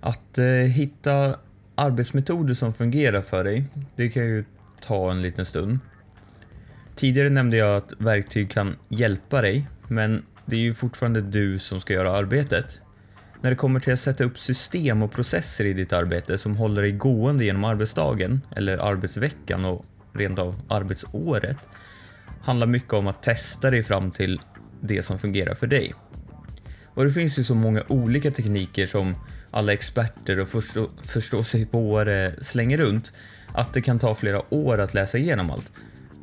Att eh, hitta arbetsmetoder som fungerar för dig, det kan ju ta en liten stund. Tidigare nämnde jag att verktyg kan hjälpa dig, men det är ju fortfarande du som ska göra arbetet. När det kommer till att sätta upp system och processer i ditt arbete som håller dig gående genom arbetsdagen eller arbetsveckan och rent av arbetsåret handlar mycket om att testa dig fram till det som fungerar för dig. Och det finns ju så många olika tekniker som alla experter och förstå, förstå sig på det slänger runt att det kan ta flera år att läsa igenom allt.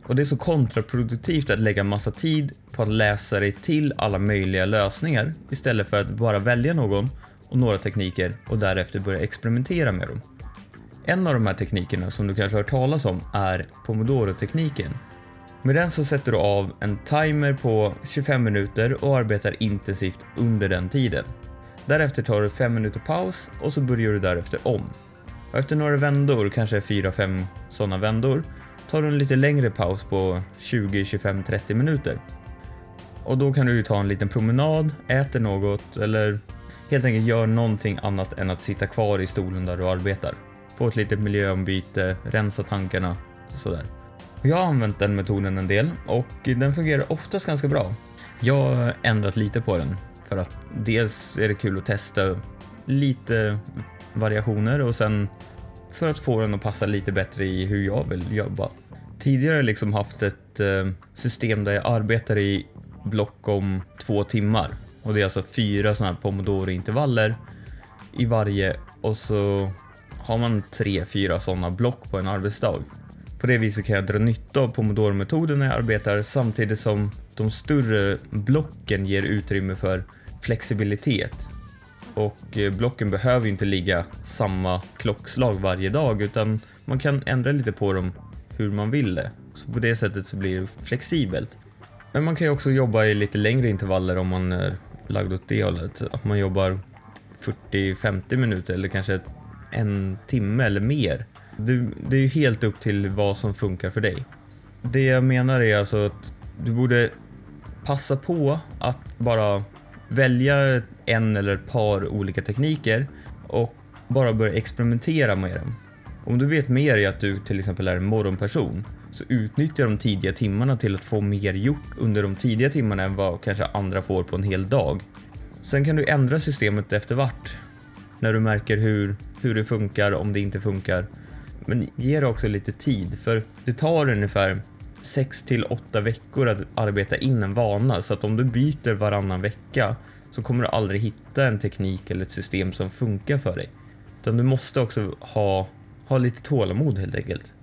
Och det är så kontraproduktivt att lägga massa tid på att läsa dig till alla möjliga lösningar istället för att bara välja någon och några tekniker och därefter börja experimentera med dem. En av de här teknikerna som du kanske har hört talas om är Pomodoro-tekniken. Med den så sätter du av en timer på 25 minuter och arbetar intensivt under den tiden. Därefter tar du 5 minuter paus och så börjar du därefter om. Efter några vändor, kanske 4-5 sådana vändor, tar du en lite längre paus på 20, 25, 30 minuter. Och då kan du ta en liten promenad, äter något eller helt enkelt gör någonting annat än att sitta kvar i stolen där du arbetar. Få ett litet miljöombyte, rensa tankarna och sådär. Jag har använt den metoden en del och den fungerar oftast ganska bra. Jag har ändrat lite på den för att dels är det kul att testa lite variationer och sen för att få den att passa lite bättre i hur jag vill jobba. Tidigare har jag liksom haft ett eh, system där jag arbetar i block om två timmar och det är alltså fyra sådana här pomodoro-intervaller i varje och så har man tre, fyra sådana block på en arbetsdag. På det viset kan jag dra nytta av pomodoro-metoden när jag arbetar samtidigt som de större blocken ger utrymme för flexibilitet. Och eh, blocken behöver ju inte ligga samma klockslag varje dag utan man kan ändra lite på dem hur man vill det. Så på det sättet så blir det flexibelt. Men man kan ju också jobba i lite längre intervaller om man är lagd åt det hållet. Att man jobbar 40-50 minuter eller kanske en timme eller mer. Det, det är ju helt upp till vad som funkar för dig. Det jag menar är alltså att du borde passa på att bara välja en eller ett par olika tekniker och bara börja experimentera med dem. Om du vet mer i att du till exempel är en morgonperson så utnyttja de tidiga timmarna till att få mer gjort under de tidiga timmarna än vad kanske andra får på en hel dag. Sen kan du ändra systemet efter vart. När du märker hur, hur det funkar, om det inte funkar. Men ge det också lite tid, för det tar ungefär 6 till 8 veckor att arbeta in en vana, så att om du byter varannan vecka så kommer du aldrig hitta en teknik eller ett system som funkar för dig. Utan du måste också ha, ha lite tålamod helt enkelt.